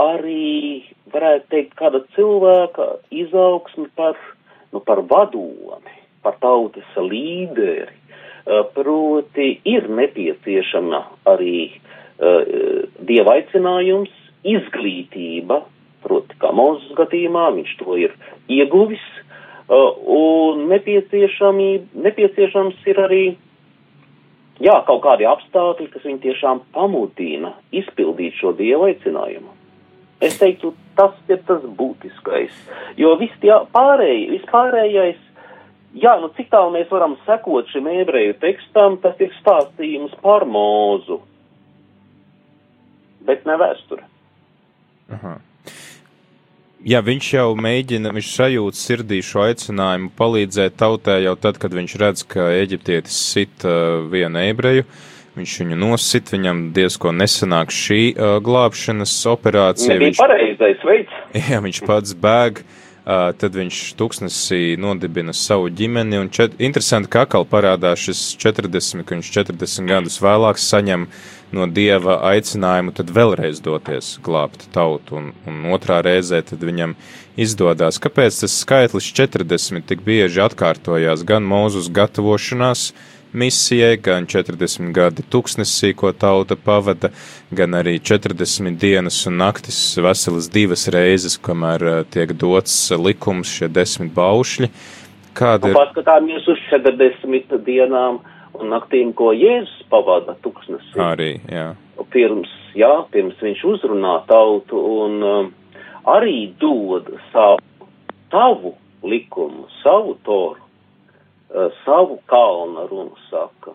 arī, varētu teikt, kāda cilvēka izaugsmi par, nu, par vadomi, par tautas līderi. Uh, proti ir nepieciešama arī uh, dieva aicinājums, izglītība, proti, kā mūsu skatījumā, viņš to ir ieguvis, uh, un nepieciešams ir arī, jā, kaut kādi apstākļi, kas viņu tiešām pamudina izpildīt šo dievu aicinājumu. Es teiktu, tas ir tas būtiskais, jo viss tie pārējie, vispārējais, jā, nu cik tālu mēs varam sekot šim ebreju tekstam, tas ir stāstījums par mūzu, bet ne vēsture. Aha. Jā, viņš jau mēģina, viņš sajūt sirdī šo aicinājumu palīdzēt tautai jau tad, kad viņš redz, ka eģiptietis sit uh, vienu ebreju, viņš viņu nosit, viņam diezko nesanāk šī uh, glābšanas operācija. Nebija viņš, pareizais veids. Jā, viņš pats bēg. Uh, Uh, tad viņš tūkstnesī nodibina savu ģimeni, čet, interesanti, ka atkal parādās šis 40, ka viņš 40 gadus vēlāk saņem no dieva aicinājumu vēlreiz doties glābt tautu, un, un otrā reizē viņam izdodas. Kāpēc tas skaitlis 40 tik bieži atkārtojās gan mūzus gatavošanās, uh, misijai, gan 40 gadi tūkstnesī, ko tauta pavada, gan arī 40 dienas un naktis veselas divas reizes, kamēr eh, tiek dots likums šie desmit baušļi. Kāda ir? Paskatāmies uz 40 dienām un naktīm, ko Jēzus pavada tūkstnesī. Arī, jā. Pirms, jā, pirms viņš uzrunā tautu un um, arī dod savu, savu likumu, savu toru savu kalna runu saka.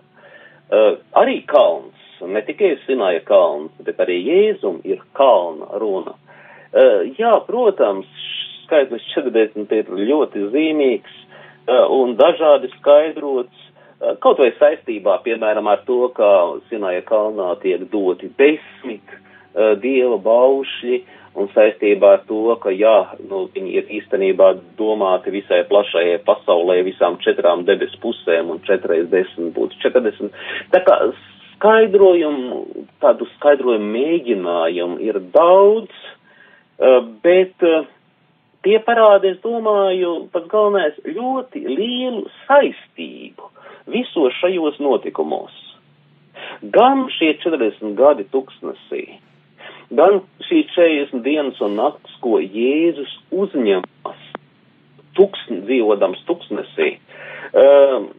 Uh, arī kalns, ne tikai Sinaja kalns, bet arī Jēzum ir kalna runa. Uh, jā, protams, skaitlis 40 ir ļoti zīmīgs un dažādi skaidrots, kaut vai saistībā, piemēram, ar to, ka Sinaja kalnā tiek doti desmit dieva baušļi, un saistībā ar to, ka jā, nu, viņi ir īstenībā domāti visai plašajai pasaulē, visām četrām debesu pusēm, un četreiz desmit būtu četrdesmit. Tā kā skaidrojumu, tādu skaidrojumu mēģinājumu ir daudz, eh, bet eh, tie parāda, es domāju, pats galvenais ļoti lielu saistību visos šajos notikumos. Gan šie 40 gadi tuksnesī, gan šīs 40 dienas un naktis, ko Jēzus uzņemas tuksn, dzīvodams tuksnesī. Uh,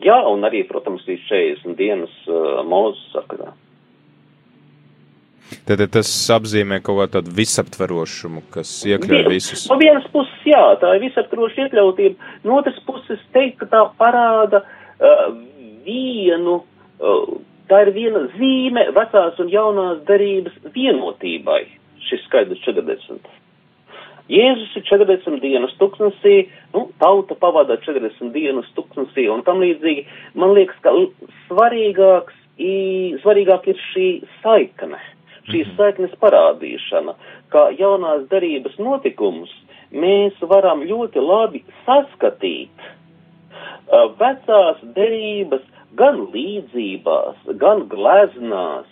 jā, un arī, protams, ir 40 dienas uh, mūzes sakarā. Tad tas apzīmē kaut kādu tādu visaptverošumu, kas iekļauj Vien, visus. No vienas puses, jā, tā ir visaptveroša iekļautība, no otras puses teikt, ka tā parāda uh, vienu, uh, tā ir viena zīme vecās un jaunās darības vienotībai, šis skaidrs 40. Jēzus ir 40 dienas tuksnesī, nu, tauta pavada 40 dienas tuksnesī un tam līdzīgi. Man liekas, ka svarīgāks, i, svarīgāk ir šī saikne, šīs saiknes parādīšana, kā jaunās darības notikumus mēs varam ļoti labi saskatīt vecās derības gan līdzībās, gan gleznās,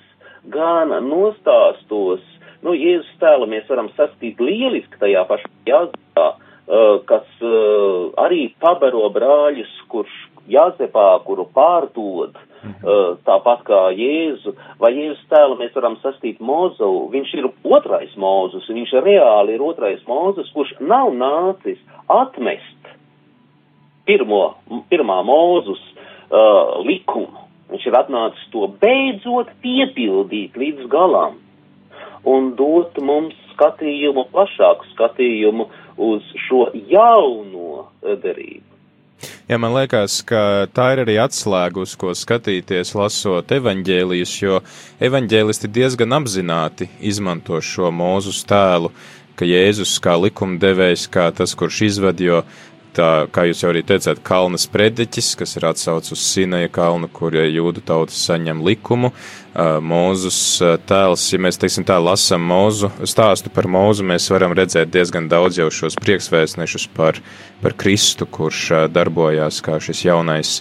gan nostāstos. Nu, Jēzus tēlu mēs varam saskatīt lieliski tajā pašā jāzepā, uh, kas uh, arī pabaro brāļus, kurš jāzepā, kuru pārdod, uh, tāpat kā Jēzu, vai Jēzus tēlu mēs varam saskatīt Mozu, viņš ir otrais Mozus, viņš reāli ir otrais Mozus, kurš nav nācis atmest pirmo, pirmā Mozus uh, likumu. Viņš ir atnācis to beidzot piepildīt līdz galam un dot mums skatījumu, plašāku skatījumu uz šo jauno derību. Jā, man liekas, ka tā ir arī atslēga, uz ko skatīties, lasot evaņģēlijas, jo evaņģēlisti diezgan apzināti izmanto šo mūzu tēlu, ka Jēzus kā likumdevējs, kā tas, kurš izved, jo tā, kā jūs jau arī teicāt, kalna sprediķis, kas ir atsauc uz Sinaja kalnu, kur jūdu tautas saņem likumu. Mūzus tēls, ja mēs, teiksim, tā lasam mūzu, stāstu par mūzu, mēs varam redzēt diezgan daudz jau šos priekšvēstnešus par, par Kristu, kurš darbojās kā šis jaunais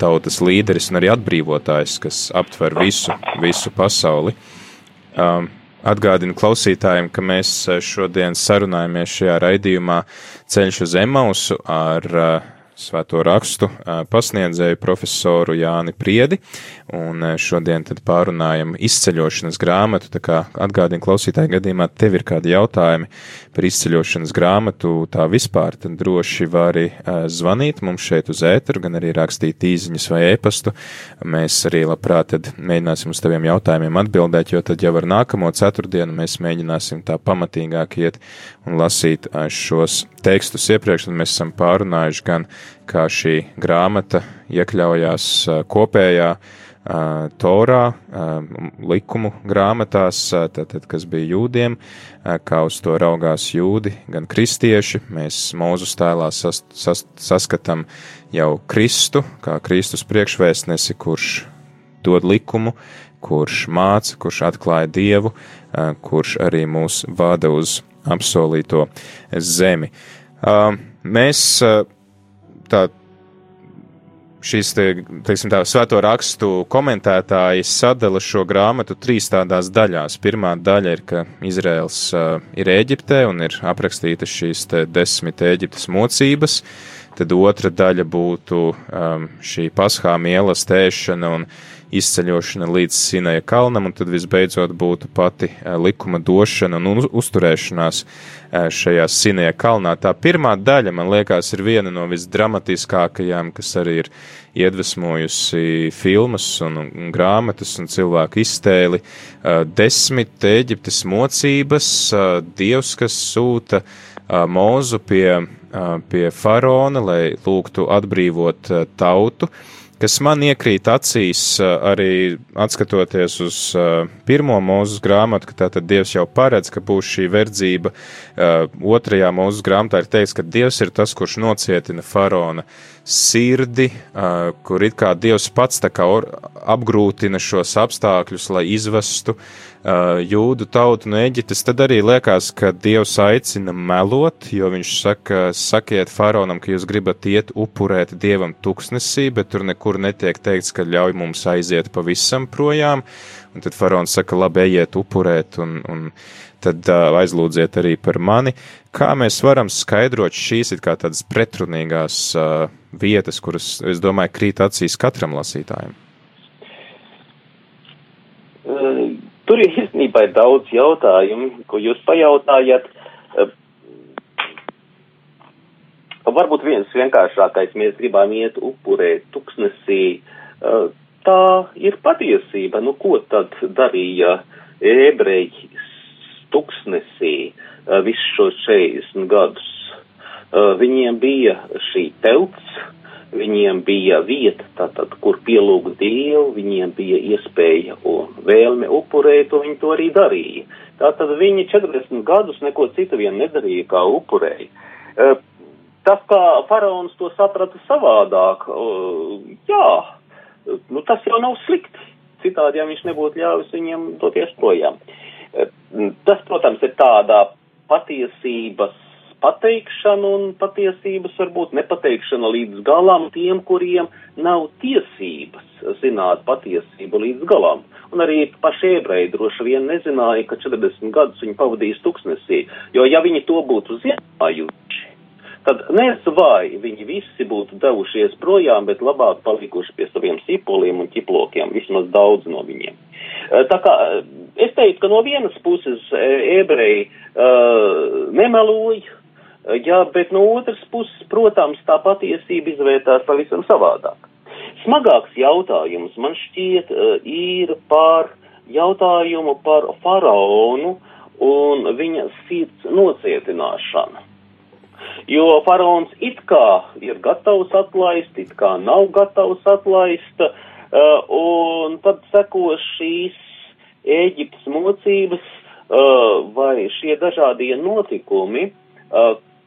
tautas līderis un arī atbrīvotājs, kas aptver visu, visu pasauli. Um, Atgādinu klausītājiem, ka mēs šodien sarunājamies šajā raidījumā Ceļš uz Emausu ar uh, svēto rakstu pasniedzēju profesoru Jāni Priedi, un šodien tad pārunājam izceļošanas grāmatu, tā kā atgādina klausītāju gadījumā, tev ir kādi jautājumi par izceļošanas grāmatu, tā vispār, tad droši vari zvanīt mums šeit uz ēteru, gan arī rakstīt īziņas vai ēpastu. Mēs arī labprāt tad mēģināsim uz taviem jautājumiem atbildēt, jo tad jau ar nākamo ceturtdienu mēs mēģināsim tā pamatīgāk iet un lasīt šos tekstus. Iepriekš, un mēs esam pārunājuši gan, kā šī grāmata iekļaujās kopējā Torā, likumu grāmatās, tātad, kas bija jūdiem, kā uz to raugās jūdi, gan kristieši. Mēs mūzu stēlā sas, sas, saskatām jau Kristu, kā Kristus priekšvēstnesi, kurš dod likumu, kurš māca, kurš atklāja Dievu, kurš arī mūs vada uz apsolīto zemi. Mēs tā šīs, te, teiksim tā, svēto rakstu komentētāji sadala šo grāmatu trīs tādās daļās. Pirmā daļa ir, ka Izraels uh, ir Ēģiptē un ir aprakstītas šīs desmit Ēģiptes mocības. Tad otra daļa būtu um, šī paskā mielas tēšana un izceļošana līdz Sinaja kalnam, un tad visbeidzot būtu pati likuma došana un uzturēšanās šajā Sinaja kalnā. Tā pirmā daļa, man liekas, ir viena no visdramatiskākajām, kas arī ir iedvesmojusi filmas un, grāmatas un cilvēku iztēli. Desmit Eģiptes mocības, Dievs, kas sūta mūzu pie, pie faraona, lai lūgtu atbrīvot tautu kas man iekrīt acīs arī atskatoties uz pirmo mūzes grāmatu, ka tātad Dievs jau paredz, ka būs šī verdzība. Otrajā mūzes grāmatā ir teikts, ka Dievs ir tas, kurš nocietina faraona sirdi, kur it kā Dievs pats kā apgrūtina šos apstākļus, lai izvestu jūdu tautu no Eģiptes, tad arī liekas, ka Dievs aicina melot, jo viņš saka, sakiet faraonam, ka jūs gribat iet upurēt Dievam tuksnesī, bet tur nekur netiek teikts, ka ļauj mums aiziet pavisam projām, un tad faraons saka, labi, ejiet upurēt, un, un tad uh, aizlūdziet arī par mani. Kā mēs varam skaidrot šīs it kā tādas pretrunīgās uh, vietas, kuras, es domāju, krīt acīs katram lasītājam? Tur ir īstenībā daudz jautājumu, ko jūs pajautājat. Varbūt viens vienkāršākais, mēs gribam iet upurēt tuksnesī. Tā ir patiesība. Nu, ko tad darīja ebreji tuksnesī visus šos 40 gadus? Viņiem bija šī telts, viņiem bija vieta, tātad, kur pielūgt Dievu, viņiem bija iespēja un vēlme upurēt, un viņi to arī darīja. Tātad viņi 40 gadus neko citu vien nedarīja, kā upurēja. E, tas, kā faraons to saprata savādāk, jā, nu tas jau nav slikti. Citādi, ja viņš nebūtu ļāvis viņiem doties projām. E, tas, protams, ir tādā patiesības pateikšanu un patiesības varbūt nepateikšana līdz galam tiem, kuriem nav tiesības zināt patiesību līdz galam. Un arī paši ebreji droši vien nezināja, ka 40 gadus viņi pavadīs tuksnesī, jo ja viņi to būtu zinājuši, tad nezinu, vai viņi visi būtu devušies projām, bet labāk palikuši pie saviem sipoliem un ķiplokiem, vismaz daudz no viņiem. Tā kā es teiktu, ka no vienas puses ebreji uh, nemeloja, Jā, bet no otras puses, protams, tā patiesība izvērtās pavisam savādāk. Smagāks jautājums man šķiet ir par jautājumu par faraonu un viņa sirds nocietināšanu. Jo faraons it kā ir gatavs atlaist, it kā nav gatavs atlaist, un tad seko šīs Ēģiptes mocības vai šie dažādie notikumi,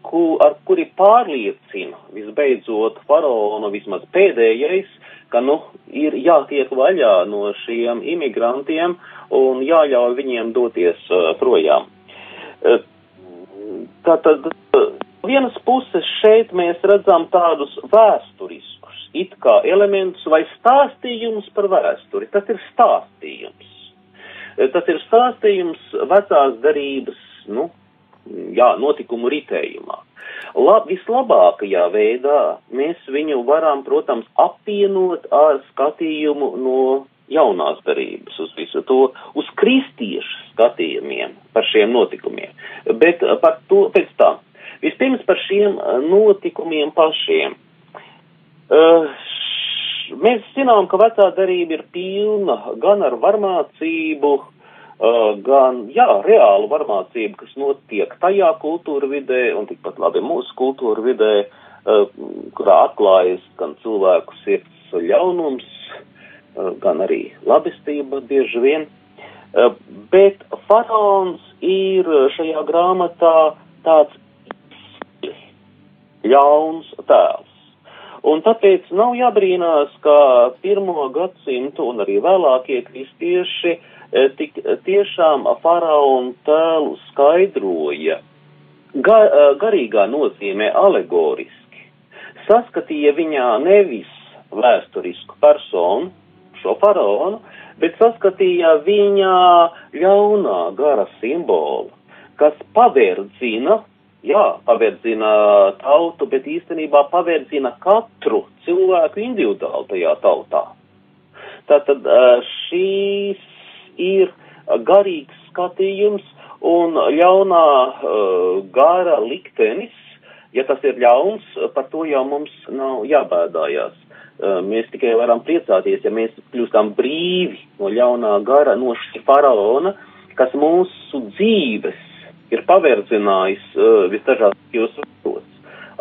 ku, ar kuri pārliecina visbeidzot faraonu vismaz pēdējais, ka nu ir jātiek vaļā no šiem imigrantiem un jāļauj viņiem doties uh, projām. Uh, tātad uh, vienas puses šeit mēs redzam tādus vēsturiskus, it kā elementus vai stāstījumus par vēsturi. Tas ir stāstījums. Tas ir stāstījums vecās darības, nu, jā, notikumu ritējumā. Lab, vislabākajā veidā mēs viņu varam, protams, apvienot ar skatījumu no jaunās darības, uz visu to, uz kristiešu skatījumiem par šiem notikumiem. Bet par to pēc tam. Vispirms par šiem notikumiem pašiem. Uh, mēs zinām, ka vecā darība ir pilna gan ar varmācību, uh, gan, jā, reālu varmācību, kas notiek tajā kultūra vidē un tikpat labi mūsu kultūra vidē, uh, kurā atklājas gan cilvēku sirds ļaunums, gan arī labestība bieži vien. Bet faraons ir šajā grāmatā tāds ļauns tēls. Un tāpēc nav jābrīnās, ka pirmo gadsimtu un arī vēlākie kristieši Eh, tik eh, tiešām faraona tēlu skaidroja ga, eh, garīgā nozīmē alegoriski. Saskatīja viņā nevis vēsturisku personu, šo faraonu, bet saskatīja viņā ļaunā gara simbolu, kas paverdzina, jā, paverdzina tautu, bet īstenībā paverdzina katru cilvēku individuāli tajā tautā. Tātad šīs ir garīgs skatījums un ļaunā gara liktenis, ja tas ir ļauns, par to jau mums nav jābēdājās. Mēs tikai varam priecāties, ja mēs kļūstam brīvi no ļaunā gara, no šī faraona, kas mūsu dzīves ir paverdzinājis uh, visdažādākajos veidos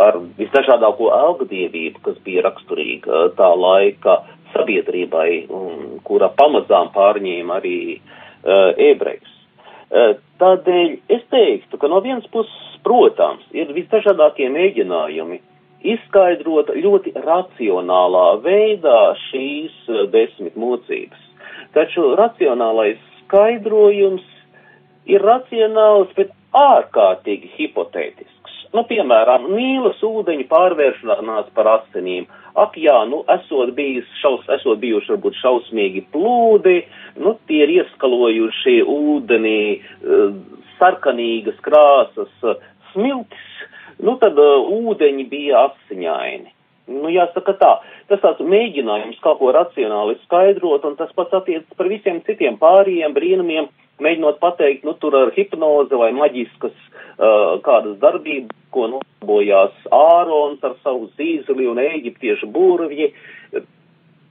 ar visdažādāko algadievību, kas bija raksturīga tā laika sabiedrībai, un, kura pamazām pārņēma arī uh, ebrejus. Uh, tādēļ es teiktu, ka no vienas puses, protams, ir visdažādākie mēģinājumi izskaidrot ļoti racionālā veidā šīs uh, desmit mocības. Taču racionālais skaidrojums ir racionāls, bet ārkārtīgi hipotētisks. Nu, piemēram, Nīlas ūdeņu pārvēršanās par asinīm ak jā, nu, esot bijis šaus, esot bijuši varbūt šausmīgi plūdi, nu, tie ir ieskalojuši ūdenī uh, sarkanīgas krāsas uh, smiltis, nu, tad uh, ūdeņi bija asiņaini. Nu, jāsaka tā, tas tāds mēģinājums kaut ko racionāli skaidrot, un tas pats attiecas par visiem citiem pārējiem brīnumiem, mēģinot pateikt, nu, tur ar hipnozi vai maģiskas uh, kādas darbības, ko nobojās Ārons ar savu zīzeli un eģiptiešu būrvji.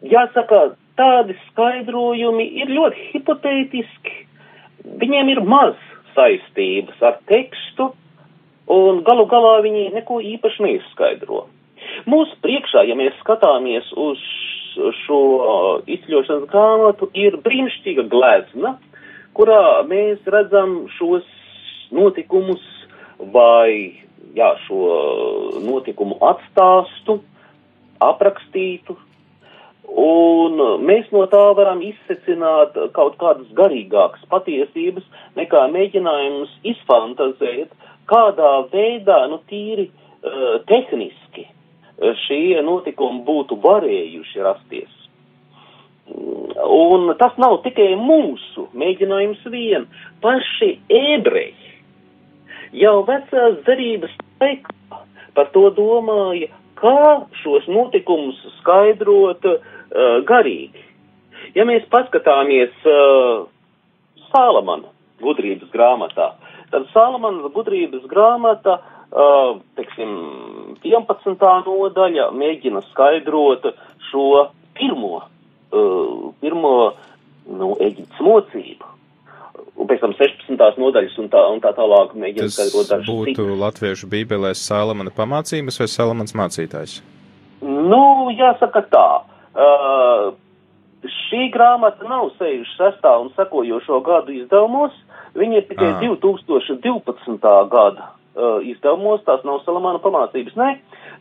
Jāsaka, tādi skaidrojumi ir ļoti hipotētiski. Viņiem ir maz saistības ar tekstu, un galu galā viņi neko īpaši neizskaidro. Mūsu priekšā, ja mēs skatāmies uz šo izceļošanas grāmatu, ir brīnišķīga glezna, kurā mēs redzam šos notikumus vai jā, šo notikumu atstāstu, aprakstītu, un mēs no tā varam izsecināt kaut kādas garīgākas patiesības, nekā mēģinājums izfantazēt, kādā veidā, nu, tīri uh, tehniski šie notikumi būtu varējuši rasties. Un tas nav tikai mūsu mēģinājums vien. Paši ebreji jau vecās darības laikā par to domāja, kā šos notikumus skaidrot uh, garīgi. Ja mēs paskatāmies uh, Sālamana gudrības grāmatā, tad Sālamana gudrības grāmata uh, teiksim, 11. nodaļa mēģina skaidrot šo pirmo, pirmo nu, Eģiptes mocību. Un pēc tam 16. nodaļas un tā, un tā tālāk mēģina Tas skaidrot dažas būtu citas. latviešu bībelēs Salamana pamācības vai Salamans mācītājs? Nu, jāsaka tā. Uh, šī grāmata nav 66. un sekojošo gadu izdevumos, viņa ir tikai Ah. 2012. gada uh, izdevumos, tās nav Salamāna pamācības. Nē,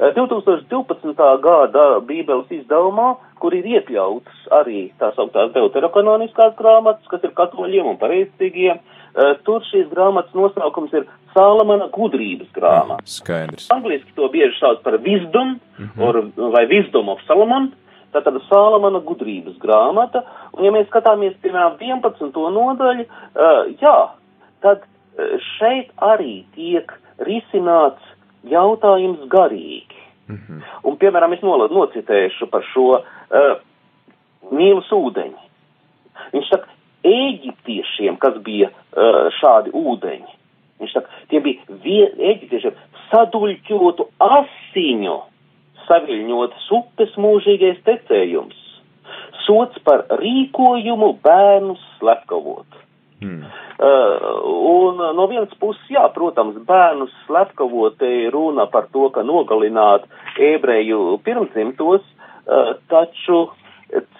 uh, 2012. gada Bībeles izdevumā, kur ir iekļauts arī tā sauktās deuterokanoniskās grāmatas, kas ir katoļiem un pareizcīgiem, uh, tur šīs grāmatas nosaukums ir Salamana gudrības grāmata. Skaidrs. Angliski to bieži sauc par wisdom or, vai wisdom of Solomon. Tātad Sālamana gudrības grāmata, un ja mēs skatāmies, piemēram, 11. nodaļu, uh, jā, tad uh, šeit arī tiek risināts jautājums garīgi. Mhm. Un, piemēram, es nolad, nocitēšu par šo uh, Nīlas ūdeņi. Viņš saka, Ēģiptiešiem, kas bija uh, šādi ūdeņi, viņš saka, tie bija vie, Ēģiptiešiem saduļķotu asiņu saviļņotas upes mūžīgais tecējums, sots par rīkojumu bērnus slepkavot. Hmm. Uh, un no vienas puses, jā, protams, bērnus slepkavot te runa par to, ka nogalināt ebreju pirmdzimtos, uh, taču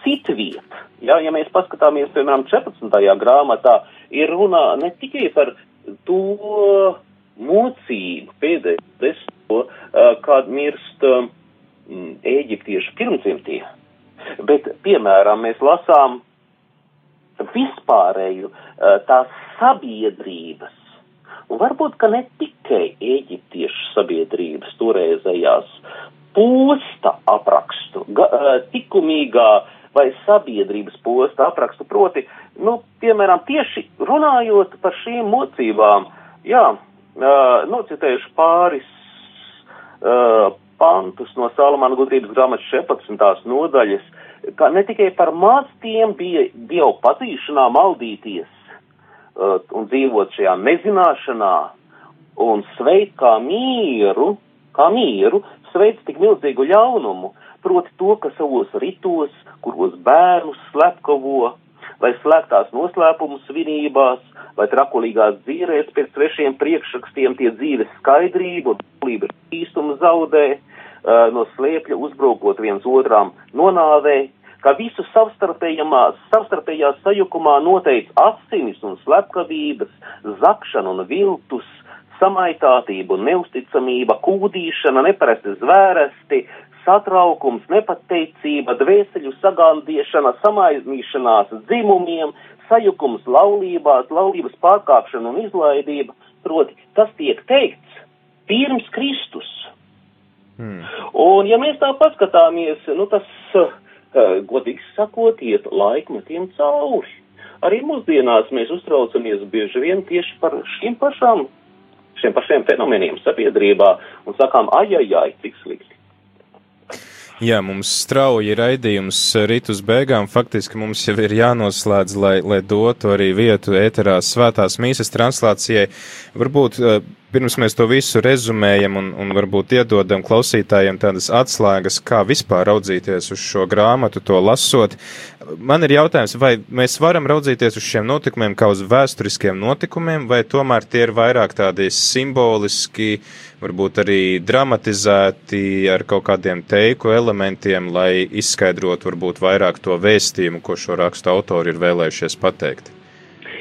citviet, jā, ja mēs paskatāmies, piemēram, 14. grāmatā, ir runa ne tikai par to mocību pēdējo desmito, uh, kad mirst uh, Ēģiptiešu pirmdzimtie, bet, piemēram, mēs lasām vispārēju uh, tās sabiedrības, un varbūt, ka ne tikai Ēģiptiešu sabiedrības toreizējās posta aprakstu, ga, uh, tikumīgā vai sabiedrības posta aprakstu, proti, nu, piemēram, tieši runājot par šīm mocībām, jā, uh, nocitējuši pāris pantus no Salamana gudrības grāmatas 14. nodaļas, ka ne tikai par maz tiem bija Dievu pazīšanā maldīties uh, un dzīvot šajā nezināšanā un sveikt kā mieru, kā mieru, sveikt tik milzīgu ļaunumu, proti to, ka savos ritos, kuros bērnus slepkavo, vai slēgtās noslēpumu svinībās, vai trakulīgās dzīrēs pēc trešiem priekšrakstiem tie dzīves skaidrību un lība īstumu zaudē, no slēpļa uzbrukot viens otram nonāvē, ka visu savstarpējā sajukumā noteic asinis un slepkavības, zakšana un viltus, samaitātība un neusticamība, kūdīšana, neparasti zvēresti, satraukums, nepateicība, dvēseļu sagandīšana, samaiznīšanās dzimumiem, sajukums laulībās, laulības pārkāpšana un izlaidība, proti, tas tiek teikts pirms Kristus. Hmm. Un, ja mēs tā paskatāmies, nu, tas, uh, godīgi sakot, iet laikmetiem cauri. Arī mūsdienās mēs uztraucamies bieži vien tieši par šīm pašām, šiem pašiem fenomeniem sabiedrībā un sakām, ai, ai, ai, cik slikti. Jā, mums strauji raidījums rit uz beigām. Faktiski mums jau ir jānoslēdz, lai, lai dotu arī vietu ēterā svētās mīsas translācijai. Varbūt eh, pirms mēs to visu rezumējam un, un varbūt iedodam klausītājiem tādas atslēgas, kā vispār raudzīties uz šo grāmatu, to lasot. Man ir jautājums, vai mēs varam raudzīties uz šiem notikumiem kā uz vēsturiskiem notikumiem, vai tomēr tie ir vairāk tādi simboliski, varbūt arī dramatizēti ar kaut kādiem teiku elementiem, lai izskaidrotu varbūt vairāk to vēstījumu, ko šo rakstu autori ir vēlējušies pateikt?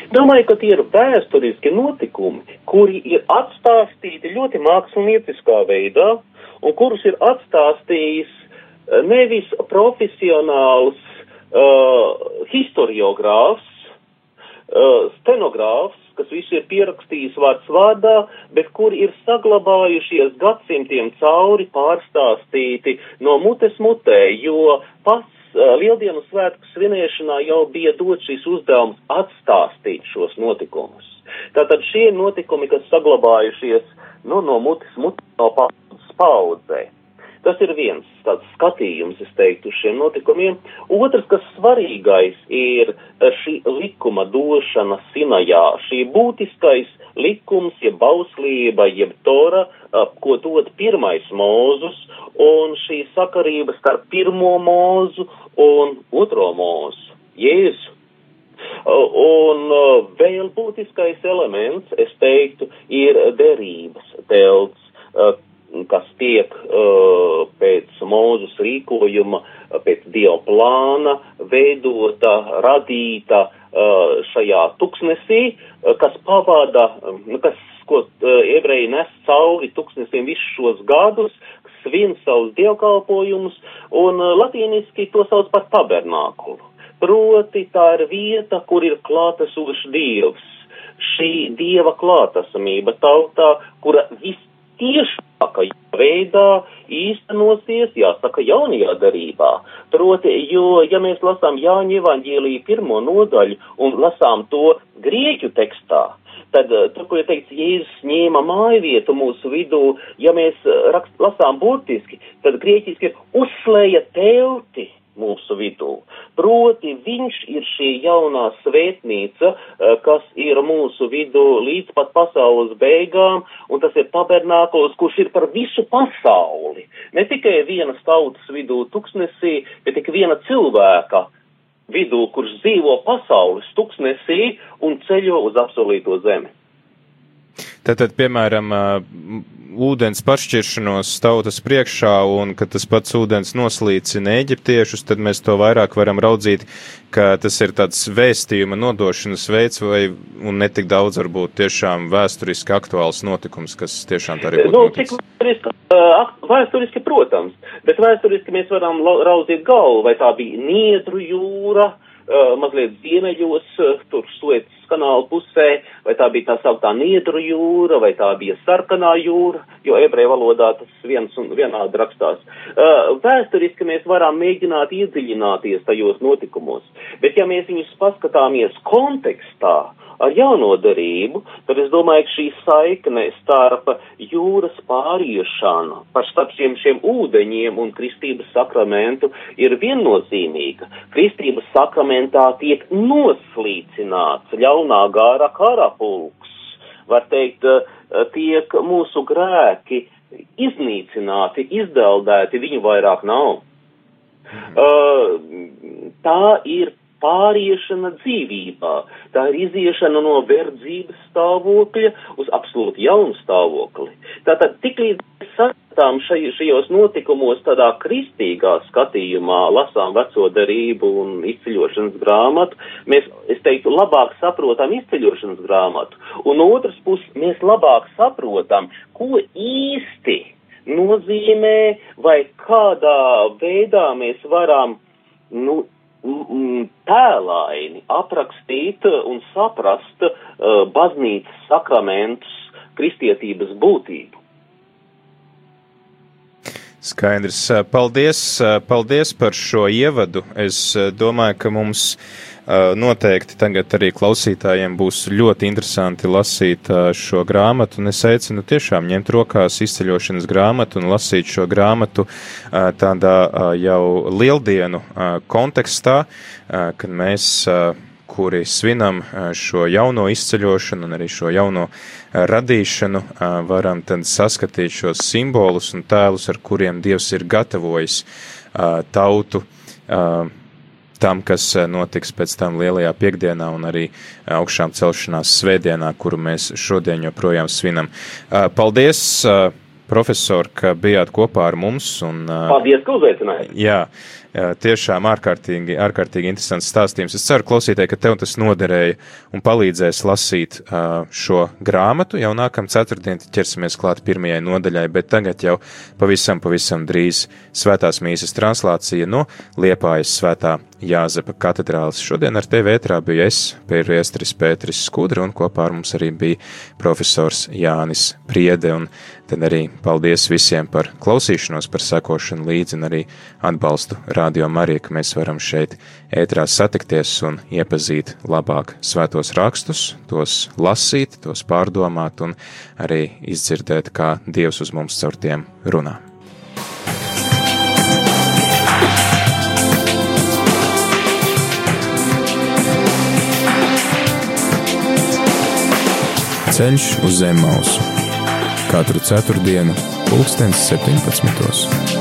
Domāju, ka tie ir vēsturiski notikumi, kuri ir atstāstīti ļoti mākslinieckā veidā un kurus ir atstāstījis eh, nevis profesionāls uh, historiogrāfs, uh, stenogrāfs, kas visu ir pierakstījis vārds vārdā, bet kur ir saglabājušies gadsimtiem cauri pārstāstīti no mutes mutē, jo pats Lieldienu svētku svinēšanā jau bija dot šis uzdevums atstāstīt šos notikumus. Tātad šie notikumi, kas saglabājušies nu, no mutes mutē, no paudzes paudzē. Tas ir viens tāds skatījums, es teiktu, uz šiem notikumiem. Otrs, kas svarīgais, ir šī likuma došana Sinajā, šī būtiskais likums, jeb bauslība, jeb tora, ko dod pirmais mūzus, un šī sakarība starp pirmo mūzu un otro mūzu, Jēzu. Un vēl būtiskais elements, es teiktu, ir derības telts, kas tiek pēc mūzes rīkojuma, pēc dieva plāna veidota, radīta šajā tuksnesī, kas pavada, uh, kas, ko ebreji nes cauri tuksnesim visus šos gadus, svin savus dievkalpojumus, un uh, latīniski to sauc par tabernākulu. Proti tā ir vieta, kur ir klātesošs dievs. Šī dieva klātesamība tautā, kura viss tiešākā veidā īstenosies, jāsaka, jaunajā darībā. Proti, jo, ja mēs lasām Jāņa evaņģēlīju pirmo nodaļu un lasām to grieķu tekstā, tad tur, kur ir teikts, Jēzus ņēma māju vietu mūsu vidū, ja mēs rakst, lasām burtiski, tad grieķiski ir uzslēja telti mūsu vidū. Proti viņš ir šī jaunā svētnīca, eh, kas ir mūsu vidū līdz pat pasaules beigām, un tas ir tabernākos, kurš ir par visu pasauli. Ne tikai vienas tautas vidū tuksnesī, bet tik viena cilvēka vidū, kurš dzīvo pasaules tuksnesī un ceļo uz apsolīto zemi. Tātad, piemēram, ūdens pašķiršanos tautas priekšā un ka tas pats ūdens noslīcina eģiptiešus, tad mēs to vairāk varam raudzīt, ka tas ir tāds vēstījuma nodošanas veids vai un netik daudz varbūt tiešām vēsturiski aktuāls notikums, kas tiešām tā arī būtu. Nu, cik vēsturiski, vēsturiski, protams, bet vēsturiski mēs varam raudzīt galvu, vai tā bija Niedru jūra, mazliet ziemeļos, tur Suecas kanāla pusē, vai tā bija tā sauktā Niedru jūra, vai tā bija Sarkanā jūra, jo ebreju valodā tas viens un vienādi rakstās. Uh, vēsturiski mēs varam mēģināt iedziļināties tajos notikumos, bet ja mēs viņus paskatāmies kontekstā, ar jauno darību, tad es domāju, ka šī saikne starp jūras pāriešanu, par starp šiem, šiem ūdeņiem un kristības sakramentu ir viennozīmīga. Kristības sakramentā tiek noslīcināts ļaunā gāra karapulks, var teikt, tiek mūsu grēki iznīcināti, izdeldēti, viņu vairāk nav. Uh, tā ir pāriešana dzīvībā. Tā ir iziešana no verdzības stāvokļa uz absolūti jaunu stāvokli. Tātad tiklīdz mēs skatām šaj, šajos notikumos tādā kristīgā skatījumā, lasām veco darību un izceļošanas grāmatu, mēs, es teiktu, labāk saprotam izceļošanas grāmatu. Un otrs puses, mēs labāk saprotam, ko īsti nozīmē vai kādā veidā mēs varam nu, tēlaini aprakstīt un saprast uh, baznīcas sakramentus, kristietības būtību. Skaidrs. Paldies, paldies par šo ievadu. Es domāju, ka mums noteikti tagad arī klausītājiem būs ļoti interesanti lasīt šo grāmatu, un es aicinu tiešām ņemt rokās izceļošanas grāmatu un lasīt šo grāmatu tādā jau lieldienu kontekstā, kad mēs kuri svinam šo jauno izceļošanu un arī šo jauno radīšanu, varam tad saskatīt šos simbolus un tēlus, ar kuriem Dievs ir gatavojis tautu tam, kas notiks pēc tam lielajā piekdienā un arī augšām celšanās svētdienā, kuru mēs šodien joprojām svinam. Paldies, profesor, ka bijāt kopā ar mums. Un, Paldies, ka uzaicinājāt. Jā, tiešām ārkārtīgi, ārkārtīgi interesants stāstījums. Es ceru, klausītāji, ka tev tas noderēja un palīdzēs lasīt šo grāmatu. Jau nākamā ceturtdiena ķersimies klāt pirmajai nodaļai, bet tagad jau pavisam, pavisam drīz svētās mīsas translācija no Liepājas svētā Jāzepa katedrālis. Šodien ar tevi ētrā bija es, Pēriestris Pēteris Skudra, un kopā ar mums arī bija profesors Jānis Priede, un tad arī paldies visiem par klausīšanos, par sekošanu līdzi un arī atbalstu Radio Marija, ka mēs varam šeit ētrā satikties un iepazīt labāk svētos rakstus, tos lasīt, tos pārdomāt un arī izdzirdēt, kā Dievs uz mums caur tiem runā. Ceļš uz zem mausu katru ceturtdienu, pulkstens 17.